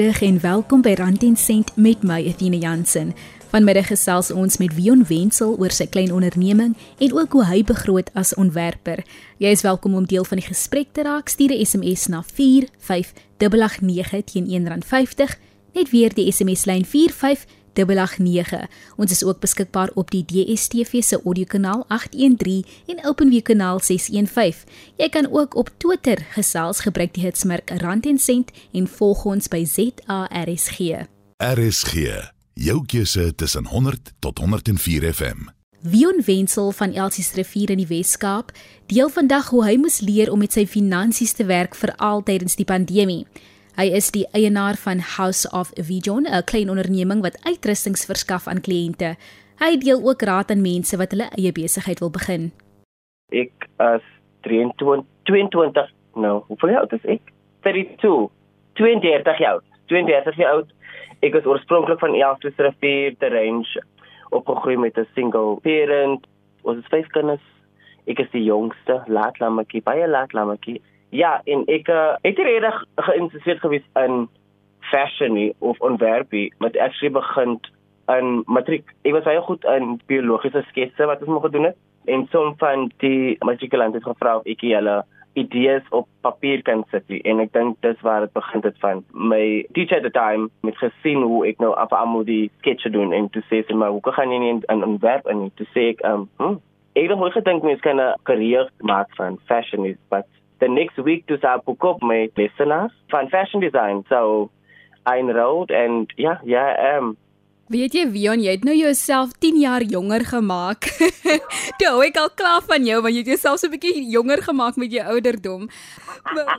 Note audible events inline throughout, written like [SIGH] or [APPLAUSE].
Goeiemiddag en welkom by Rand en Sent met my Athena Jansen. Vanmiddag gesels ons met Wion Wenzel oor sy klein onderneming en ook hoe hy begroot as ontwerper. Jy is welkom om deel van die gesprek te raak. Stuur 'n SMS na 45889 teen R1.50. Net weer die SMS lyn 45889. Ons is ook beskikbaar op die DSTV se audiokanaal 813 en OpenView kanaal 615. Jy kan ook op Twitter gesels gebruik die hitsmerk Rand en Sent en volg ons by ZARSG. RSG Jou keuse tussen 100 tot 104 FM. Wion Wenzel van Elsie se rivier in die Wes-Kaap deel vandag hoe hy moes leer om met sy finansies te werk veral tydens die pandemie. Hy is die eienaar van House of Vision, 'n klein onderneming wat uitrustings verskaf aan kliënte. Hy deel ook raad aan mense wat hulle eie besigheid wil begin. Ek is 23 22 nou. Hoeveel oud is ek? 32. 32 jaar oud. 32 jaar oud Ek is oorspronklik van Elstres Rivier te range opgegroei met 'n single parent. Ons is vyf kinders. Ek is die jongste, laat lammetjie, baie laat lammetjie. Ja, en ek uh, het reg geïnteresseerd gewees in fashion of ontwerpie, met actually begin in matriek. Ek was baie goed in biologiese sketse wat ons moes gedoen het. En som van die matrikulante het gevra of ek hulle idees op papier kan sit en ek dink dis waar dit begin het van my teacher at the time met gesien hoe ek nou af almal die sketch doen en toe sê sy maar hoe kan jy nie in 'n werk en toe sê ek um hm, ek het nooit gedink mens kan 'n karier maak van fashion is but the next week to sa book up my listeners van fashion design so I enrolled and yeah yeah um Weet jy Wion, jy het nou jouself 10 jaar jonger gemaak. [LAUGHS] Toe hou ek al klaar van jou want jy het jouself so 'n bietjie jonger gemaak met jou ouderdom. Maar,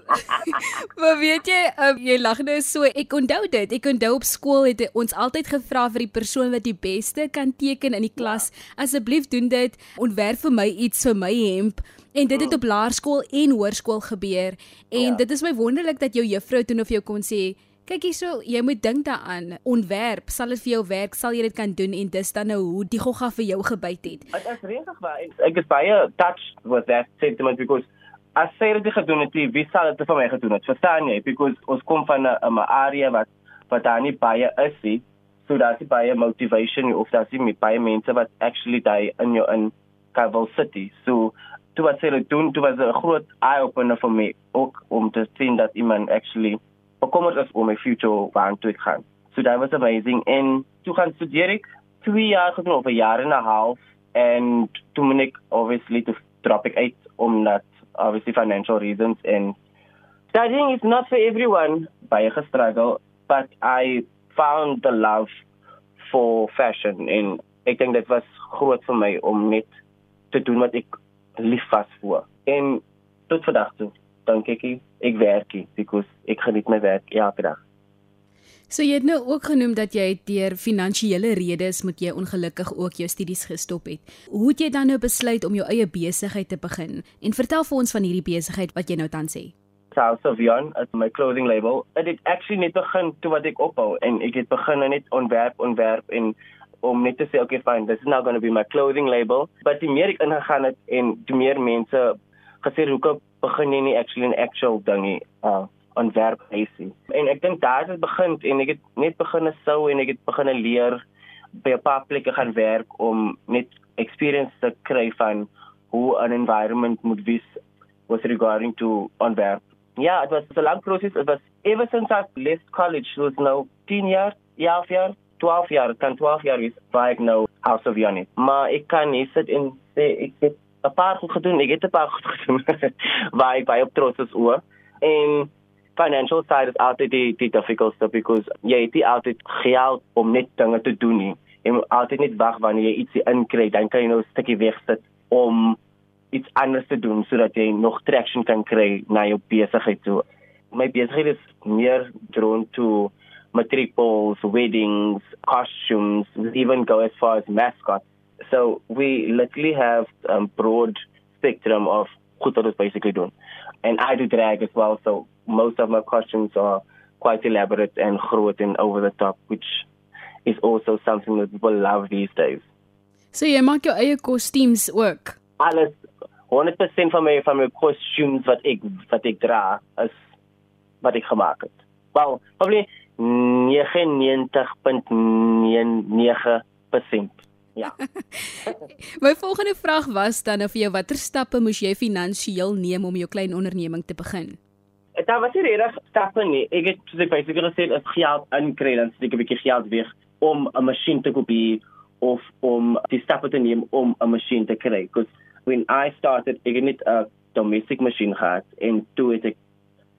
[LAUGHS] maar weet jy, um, jy lag nou so. Ek onthou dit. Ek onthou op skool het ons altyd gevra vir die persoon wat die beste kan teken in die klas, ja. asseblief doen dit. Ontwerp vir my iets vir my hemp. En dit het mm. op laerskool en hoërskool gebeur. En ja. dit is my wonderlik dat jou juffrou toe nou vir jou kon sê Kyk hierso, jy moet dink daaraan. Ontwerp, sal dit vir jou werk, sal jy dit kan doen en dis dan nou hoe die gogga vir jou gebyt het. Dit is regtig waar. Ek is baie touched with that sentiment because as sy dit gedoen het, wie sal dit vir my gedoen het? Verstaan jy? Because ons kom van 'n area wat wat daar nie baie is nie. So daar's baie motivation of daar's nie baie mense wat actually daai in jou in Kavel City. So toe wat sy dit doen, toe was 'n groot eye opener vir my ook om te sien dat iemand actually bekommerd is oor my future waar toe ek gaan. So that was amazing. En toe gaan studeer ek 2 jaar gedoen of 'n jaar en 'n half. En toe moet ek obviously to drop ek uit omdat obviously financial reasons and studying is not for everyone. By a struggle but I found the love for fashion. En ek dink dit was groot vir my om net te doen wat ek lief was vir en tot vandag toe dink ek ek werk because ek geniet my werk elke dag. So jy het nou ook genoem dat jy deur finansiële redes moet jy ongelukkig ook jou studies gestop het. Hoe het jy dan nou besluit om jou eie besigheid te begin? En vertel vir ons van hierdie besigheid wat jy nou tans sê. House of Yon at my clothing label. It het actually net begin toe wat ek ophou en ek het begin net ontwerp ontwerp en om net te sê okay fine this is now going to be my clothing label. But die meer ek ingegaan het en die meer mense gesê hoekom begin jy nie actually 'n actual dingie uh ontwerp hysie. En ek dink daar het dit begin en ek het net begin sou en ek het begin leer by 'n paar plekke gaan werk om net experience te kry van hoe 'n environment moet wees with regarding to ontwerp. Ja, it was a long process. It was ever since I left college, it was now 10 years, 11 years, 12 years, kan 12 years is waar ek nou House of Yanni. Maar ek kan nie sit en sê ek het 'n paar goed gedoen. Ek het 'n paar goed [LAUGHS] gedoen waar ek baie op trots is oor. En financial side is altyd die die difficult stuff because jy het nie altyd geld om net dinge te doen nie. Jy moet altyd net wag wanneer jy ietsie inkry, dan kan jy nou 'n stukkie wegsit om iets anders te doen sodat jy nog traction kan kry na jou besigheid toe. My besigheid is meer drawn to matric weddings, costumes, even go as far as mascots. So we literally have a um, broad spectrum of wat basically doen. And I do drag as well, so most of my costumes are quite elaborate and groot and over the top, which is also something that people love these days. So jy maak jou eie kostuums ook. Alles 100% van my van my kostuums wat ek wat ek dra is wat ek gemaak het. Well, probably 99.99%. Ja. [LAUGHS] My volgende vraag was dan of jy watter stappe moes jy finansiëel neem om jou klein onderneming te begin? Dit was nie regtig stappe nie. Ek het soos ek basically gesê het, geld inkry dan steek ek 'n bietjie geld weg om 'n masjien te koop of om die stappe te neem om 'n masjien te kry. Because when I started, ek het net 'n domestic masjien gehad en toe het ek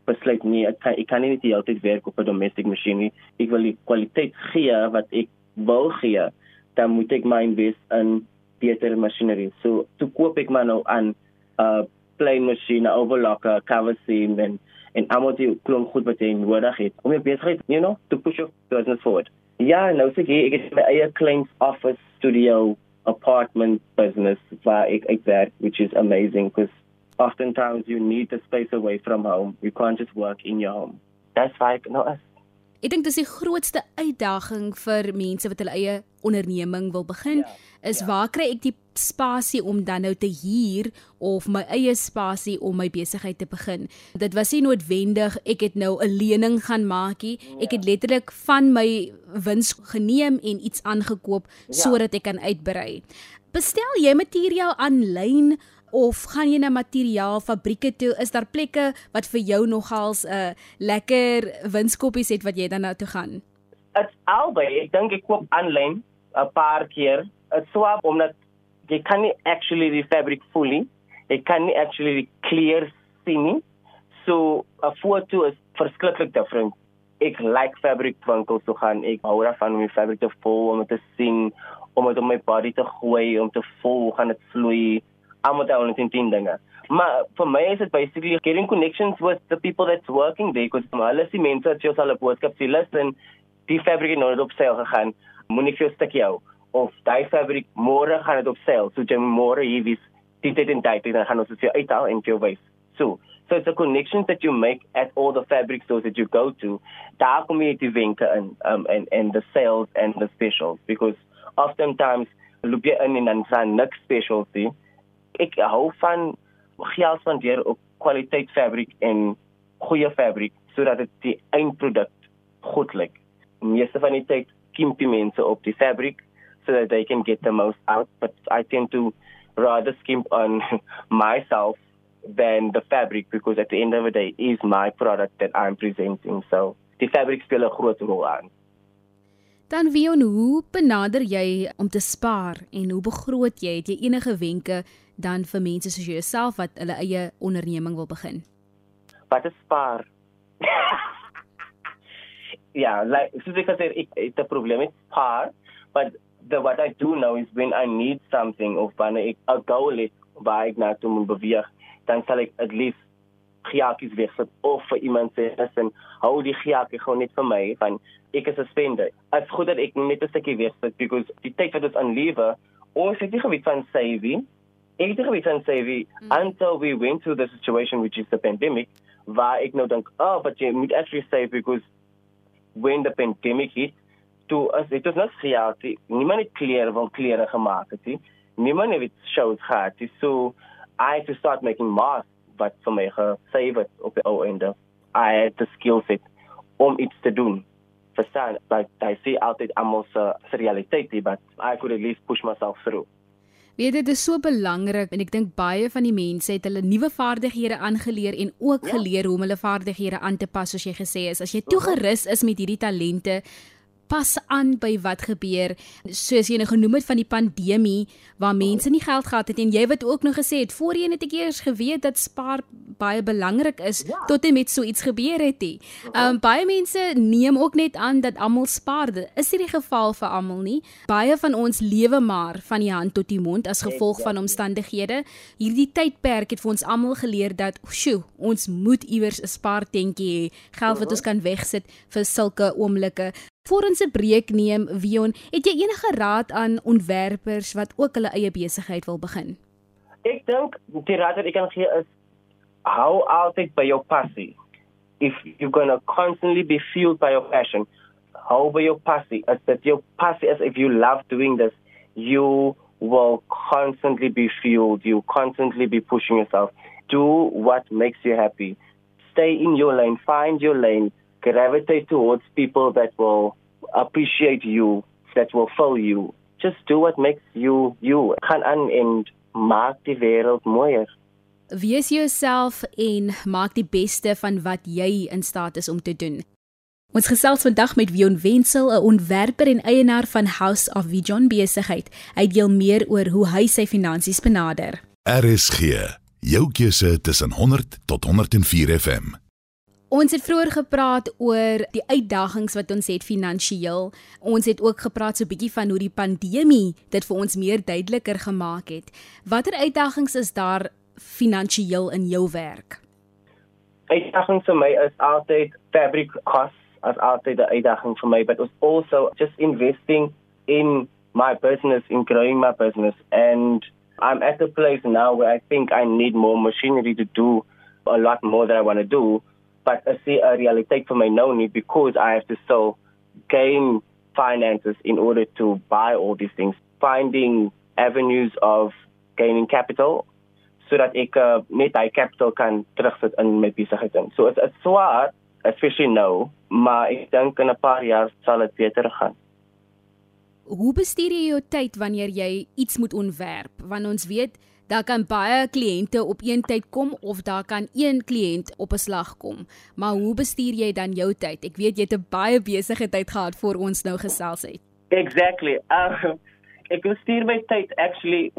besluit nee, ek kan ek kan nie die hele tyd werk op 'n domestic masjien nie. Ek wil die kwaliteit gee wat ek wil gee. Dan moet ek my invest in beter masjinerie. So toe koop ek maar nou aan 'n uh, plain masjien, overlocker, cover seam en en almal die klomp goed wat jy nodig het om jou besigheid, you know, to push your business forward. Ja, nou sê ek ek het my eie klein office studio apartment business waar ek ek werk, which is amazing because oftentimes you need the space away from home. You can't just work in your home. That's why ek nou is. Ek dink dis die grootste uitdaging vir mense wat hulle eie onderneming wil begin, ja, is ja. waar kry ek die spasie om dan nou te huur of my eie spasie om my besigheid te begin. Dit was nie noodwendig ek het nou 'n lening gaan maak nie. Ek het ja. letterlik van my wins geneem en iets aangekoop ja. sodat ek kan uitbrei. Bestel jy materiaal aanlyn of gaan jy na materiaalfabrieke toe? Is daar plekke wat vir jou nogals 'n uh, lekker winskoppies het wat jy dan na toe gaan? Dit's albei. Ek dink ek koop aanlyn 'n paar keer. Dit swap omdat jy kan nie actually die fabric fully. Jy kan nie actually die clear sien nie. So 'n foto is verskriklik different. Ek like fabric winkels toe gaan. Ek hou daarvan om die fabric te voel, om te sien, om dit op my body te gooi, om te voel hoe gaan dit vloei almal daar net in dinge. Maar vir my is dit basically getting connections with the people that's working there because hulle is die mense wat jy sal op boodskap sien listen die fabriek nou net op sale gegaan. Moenie vir 'n stukkie hou of daai fabriek môre gaan dit op sale. So jy môre hier wys dit dit in tyd en gaan ons dit vir uithaal en vir wys. So So it's a connection that you make at all the fabric stores that you go to. Daar kom jy die wenke in um and and the sales and the specials because oftentimes loop jy in en dan sien niks specials nie ek hou van geld spandeer op kwaliteit fabriek en goeie fabriek sodat dit die eindproduk goed lyk. Meeste van die tyd kim die mense op die fabriek so that they can get the most out but I tend to rather skimp on [LAUGHS] myself than the fabric because at the end of the day is my product that I'm presenting so die fabriek speel 'n groot rol aan. Dan Wion, hoe benader jy om te spaar en hoe begroot jy? Het jy enige wenke dan vir mense soos jouself wat hulle eie onderneming wil begin? Wat is spaar? [LAUGHS] ja, like soos ek gesê ek het 'n probleem met spaar, but the what I do now is when I need something of wanneer ek 'n goal het waar ek na toe moet beweeg, dan sal ek at least giakies wegsit of vir iemand sê en hou die giakie gewoon net vir my van ek is 'n spender. As goed dat ek net 'n stukkie wegsit because die tyd wat ons aan lewe, ons het nie geweet van saving. Ek nie geweet van saving mm. until we went through the situation which is the pandemic waar ek nou dink, oh, but you moet actually save because when the pandemic hit, to as dit was not reality. Niemand het klere van klere gemaak het nie. Niemand het shows gehad. So I had to start making masks wat vir my gesave het op die ou einde. I had the skill set om iets te doen. Verstaan, like I see altyd almal se realiteit, but I could at least push myself through. Weet dit is so belangrik en ek dink baie van die mense het hulle nuwe vaardighede aangeleer en ook ja. geleer hoe om hulle vaardighede aan te pas soos jy gesê is. As jy toegerus is met hierdie talente, pas aan by wat gebeur soos jy nou genoem het van die pandemie waar mense nie geld gehad het en jy wat ook nog gesê het voorheen het ek eers geweet dat spaar baie belangrik is ja. tot en met so iets gebeur het nie. Um baie mense neem ook net aan dat almal spaar. Is dit die geval vir almal nie? Baie van ons lewe maar van die hand tot die mond as gevolg van omstandighede. Hierdie tydperk het vir ons almal geleer dat sjoe, ons moet iewers 'n spaartentjie hê, geld wat ons kan wegsit vir sulke oomblikke. Voor ons 'n breek neem, Wion, het jy enige raad aan ontwerpers wat ook hulle eie besigheid wil begin? Ek dink die raad wat ek kan gee is hou altyd by your passie. If you're going to constantly be fueled by your passion, how by your passie. As that your passie is if you love doing this, you will constantly be fueled. You constantly be pushing yourself. Do what makes you happy. Stay in your lane, find your lane gravitate towards people that will appreciate you, that will fill you. Just do what makes you you. Gaan aan en maak die wêreld mooier. Wees jouself en maak die beste van wat jy in staat is om te doen. Ons gesels vandag met Wion Wenzel, 'n ontwerper en eienaar van House of Vision besigheid. Hy deel meer oor hoe hy sy finansies benader. RSG, jou keuse tussen 100 tot 104 FM. Ons het vroeër gepraat oor die uitdagings wat ons het finansiëel. Ons het ook gepraat so 'n bietjie van hoe die pandemie dit vir ons meer duideliker gemaak het. Watter uitdagings is daar finansiëel in jou werk? Uitdagings vir my is altyd fabric costs as altyd 'n uitdaging vir my, but it's also just investing in my business, in growing my business and I'm at a place now where I think I need more machinery to do a lot more that I want to do. but I see a realiteit for my nou nie because I have to still gain finances in order to buy all these things finding avenues of gaining capital sodat ek uh, net daai capital kan terugsit in my besigheid in. So it's it's swaar especially nou, maar ek dink in 'n paar jaar sal dit beter gaan. Hoe bestuur jy jou tyd wanneer jy iets moet ontwerp? Want ons weet Daar kan baie kliënte op een tyd kom of daar kan een kliënt op 'n slag kom. Maar hoe bestuur jy dan jou tyd? Ek weet jy het 'n baie besige tyd gehad voor ons nou gesels het. Exactly. Uh, [LAUGHS] ek bestuur my tyd actually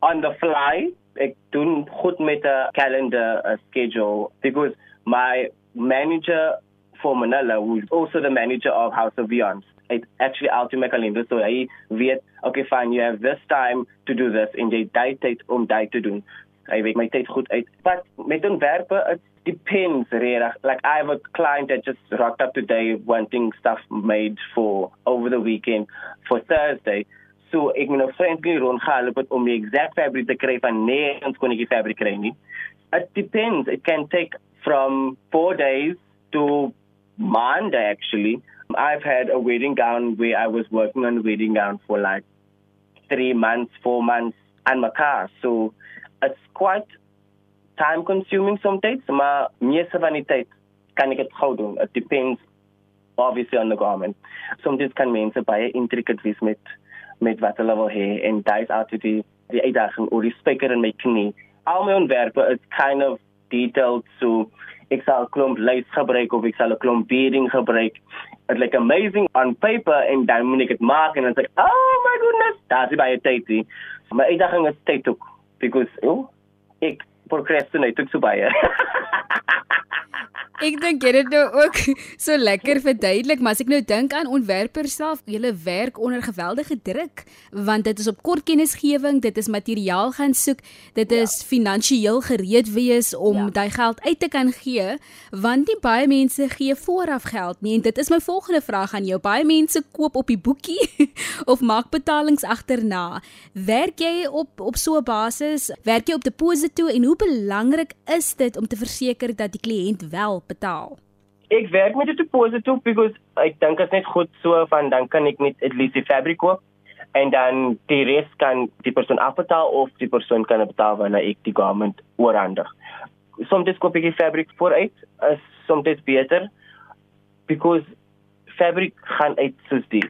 on the fly. Ek doen goed met 'n calendar a schedule because my manager for Manila who's also the manager of House of Beyond it actually out to my calendar so hy weet okay fine you have this time to do this en jy daai tyd om daai te doen. Hy weet my tyd goed uit. But met ontwerpe it depends really like i have a client that just rocked up today wanting stuff made for over the weekend for thursday so ek moet nou frankly rondgaan om die exact fabric te kry van nêrens kon ek die fabric kry nie it depends it can take from 4 days to Monday actually I've had a wedding gown where I was working on a wedding gown for like three months, four months, and my car. So it's quite time consuming sometimes. Maar meeste van die tyd kan ek dit gou doen. It depends obviously on the garment. Sometimes kan mense baie intricate wees met met wat hulle wil hê en daai's altyd die die uitdaging oor die spyker in my knie. Al my ontwerpe is kind of detailed so ek sal 'n klomp lys gebruik of ek sal 'n klomp beading gebruik. It like amazing on paper en dan moet ek dit maak en dan sê ek, "Oh my goodness, daai baie tyd nie." My uitdaging is tyd ook because oh, ek procrastinate so baie. [LAUGHS] Ek dink jy het nou ook [LAUGHS] so lekker verduidelik, maar as ek nou dink aan ontwerpers self, hulle werk onder geweldige druk want dit is op kort kennisgewing, dit is materiaal gaan soek, dit is ja. finansiëel gereed wees om ja. daai geld uit te kan gee, want nie baie mense gee vooraf geld nie en dit is my volgende vraag aan jou. Baie mense koop op die boekie [LAUGHS] of maak betalings agterna. Werk jy op op so 'n basis? Werk jy op deposito en hoe belangrik is dit om te verseker dat die kliënt wel betaal? Ek werk met 'n deposito because ek dink dit is net goed so van dan kan ek net at least die fabriek koop en dan die res kan die persoon afbetaal of die persoon kan betaal wanneer ek die garment oorhandig. Soms koop ek die fabriek vooruit, is soms beter because fabriek gaan uit soos die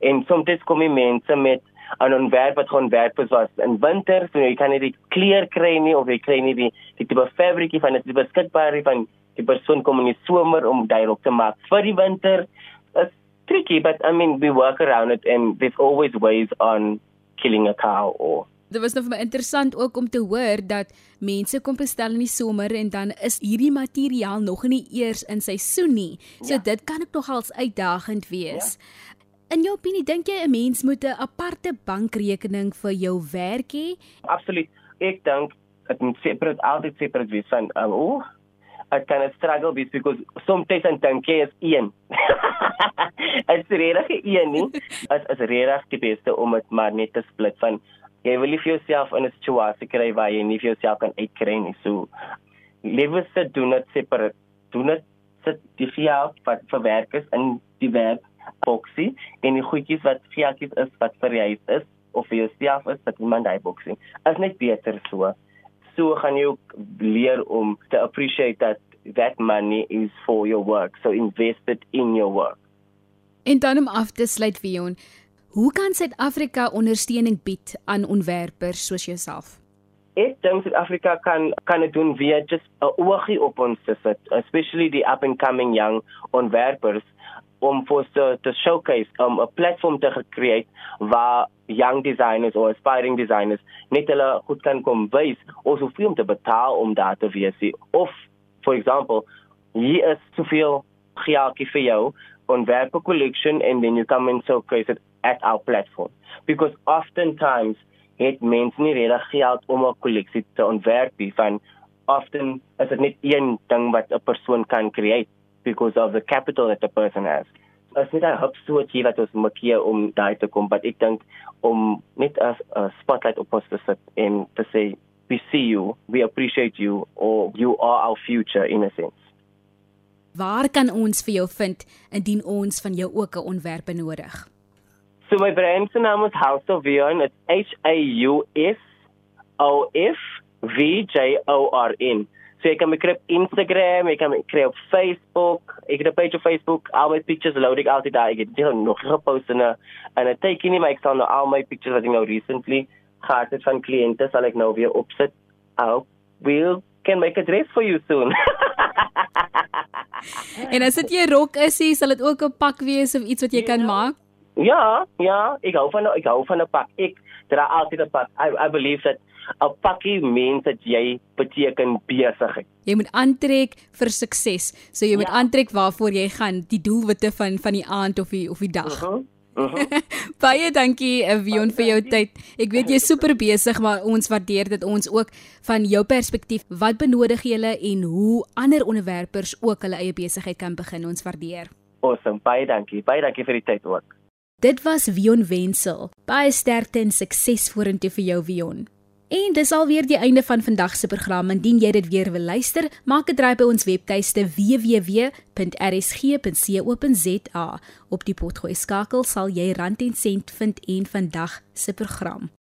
en soms kom die mense met 'n ontwerp wat gewoon werk was in winter, so jy kan nie die kleur kry nie of jy kry nie die die tipe fabriekie van dit beskikbaar van die persoon kom in die somer om daai rok te maak vir die winter is tricky but i mean we work around it and there's always ways on killing a cow or Dit was nou vir my interessant ook om te hoor dat mense kom bestel in die somer en dan is hierdie materiaal nog nie eers in seisoen nie. So ja. dit kan ook nogals uitdagend wees. Ja. In jou opinie dink jy 'n mens moet 'n aparte bankrekening vir jou werk hê? Absoluut. Ek dink dit moet separate altyd separate wees van um, oh, ek kan 'n struggle wees because soms en dink jy is een. Is regtig een nie. Dit is regtig die beste om dit maar net te split van jy wil nie vir jouself in 'n situasie kry waar jy nie vir jouself kan uitkry nie. So lewe se doen dit separate. Doen dit sit die geld wat verwerk is in die werk boksie en die goedjies wat geldjies is wat vir jou is of vir jouself is wat iemand daai boksie. Is net beter so so gaan jy ook leer om te appreciate dat that money is for your work. So invest it in your work. En dan om af te sluit Vion, hoe kan Suid-Afrika ondersteuning bied aan ontwerpers soos jouself? Ek dink Suid-Afrika kan kan dit doen via just 'n oogie op ons te sit, especially the up and coming young ontwerpers om vir te, te showcase um, 'n platform te create waar young designers of aspiring designers net hulle goed kan kom wys of soveel om te betaal om daar te wees of for example hier is soveel geldjie vir jou ontwerp 'n collection and then you come and showcase it at our platform because oftentimes het mense nie regtig geld om 'n kolleksie te ontwerp nie van often is dit net een ding wat 'n persoon kan create because of the capital that the person has. As net 'n hub so iets wat ons maak hier om daai te kom, but ek dink om net as 'n spotlight op ons te sit en te sê we see you, we appreciate you or you are our future in a sense. Waar kan ons vir jou vind indien ons van jou ook 'n ontwerp benodig? So my brand se naam is House of Vion. It's H A U S O F V J O R N. So ek kan my kry op Instagram, ek kan my kry op Facebook. Ek het 'n page op Facebook. Al my pictures load ek altyd daar. Ek het dit nog gepost en 'n en 'n tekening maar ek staan nou al my pictures wat ek nou recently gehad het van kliënte sal ek nou weer opsit. I'll we'll can make a dress for you soon. [LAUGHS] en as dit jy rok is, sal dit ook 'n pak wees of iets wat jy kan ja. maak? Ja, ja, ek hou van ek hou van 'n pak. Ek dra altyd 'n pak. I I believe that 'n pakkie means dat jy beteken besigheid. Jy moet aantrek vir sukses. So jy moet ja. aantrek waarvoor jy gaan, die doelwitte van van die aand of die of die dag. Uh -huh. Uh -huh. Baie dankie Avion vir jou tyd. Ek weet jy's super besig, maar ons waardeer dit ons ook van jou perspektief. Wat benodig julle en hoe ander onderwerpers ook hulle eie besigheid kan begin? Ons waardeer. Awesome. Baie dankie. Baie dankie vir die tyd ook. Dit was Vion Wenzel. Baie sterkte en sukses vorentoe vir jou Vion. En dis alweer die einde van vandag se program. Indien jy dit weer wil luister, maak 'n draai by ons webtuiste www.rsg.co.za. Op die potgooi skakel sal jy rand en sent vind en vandag se program.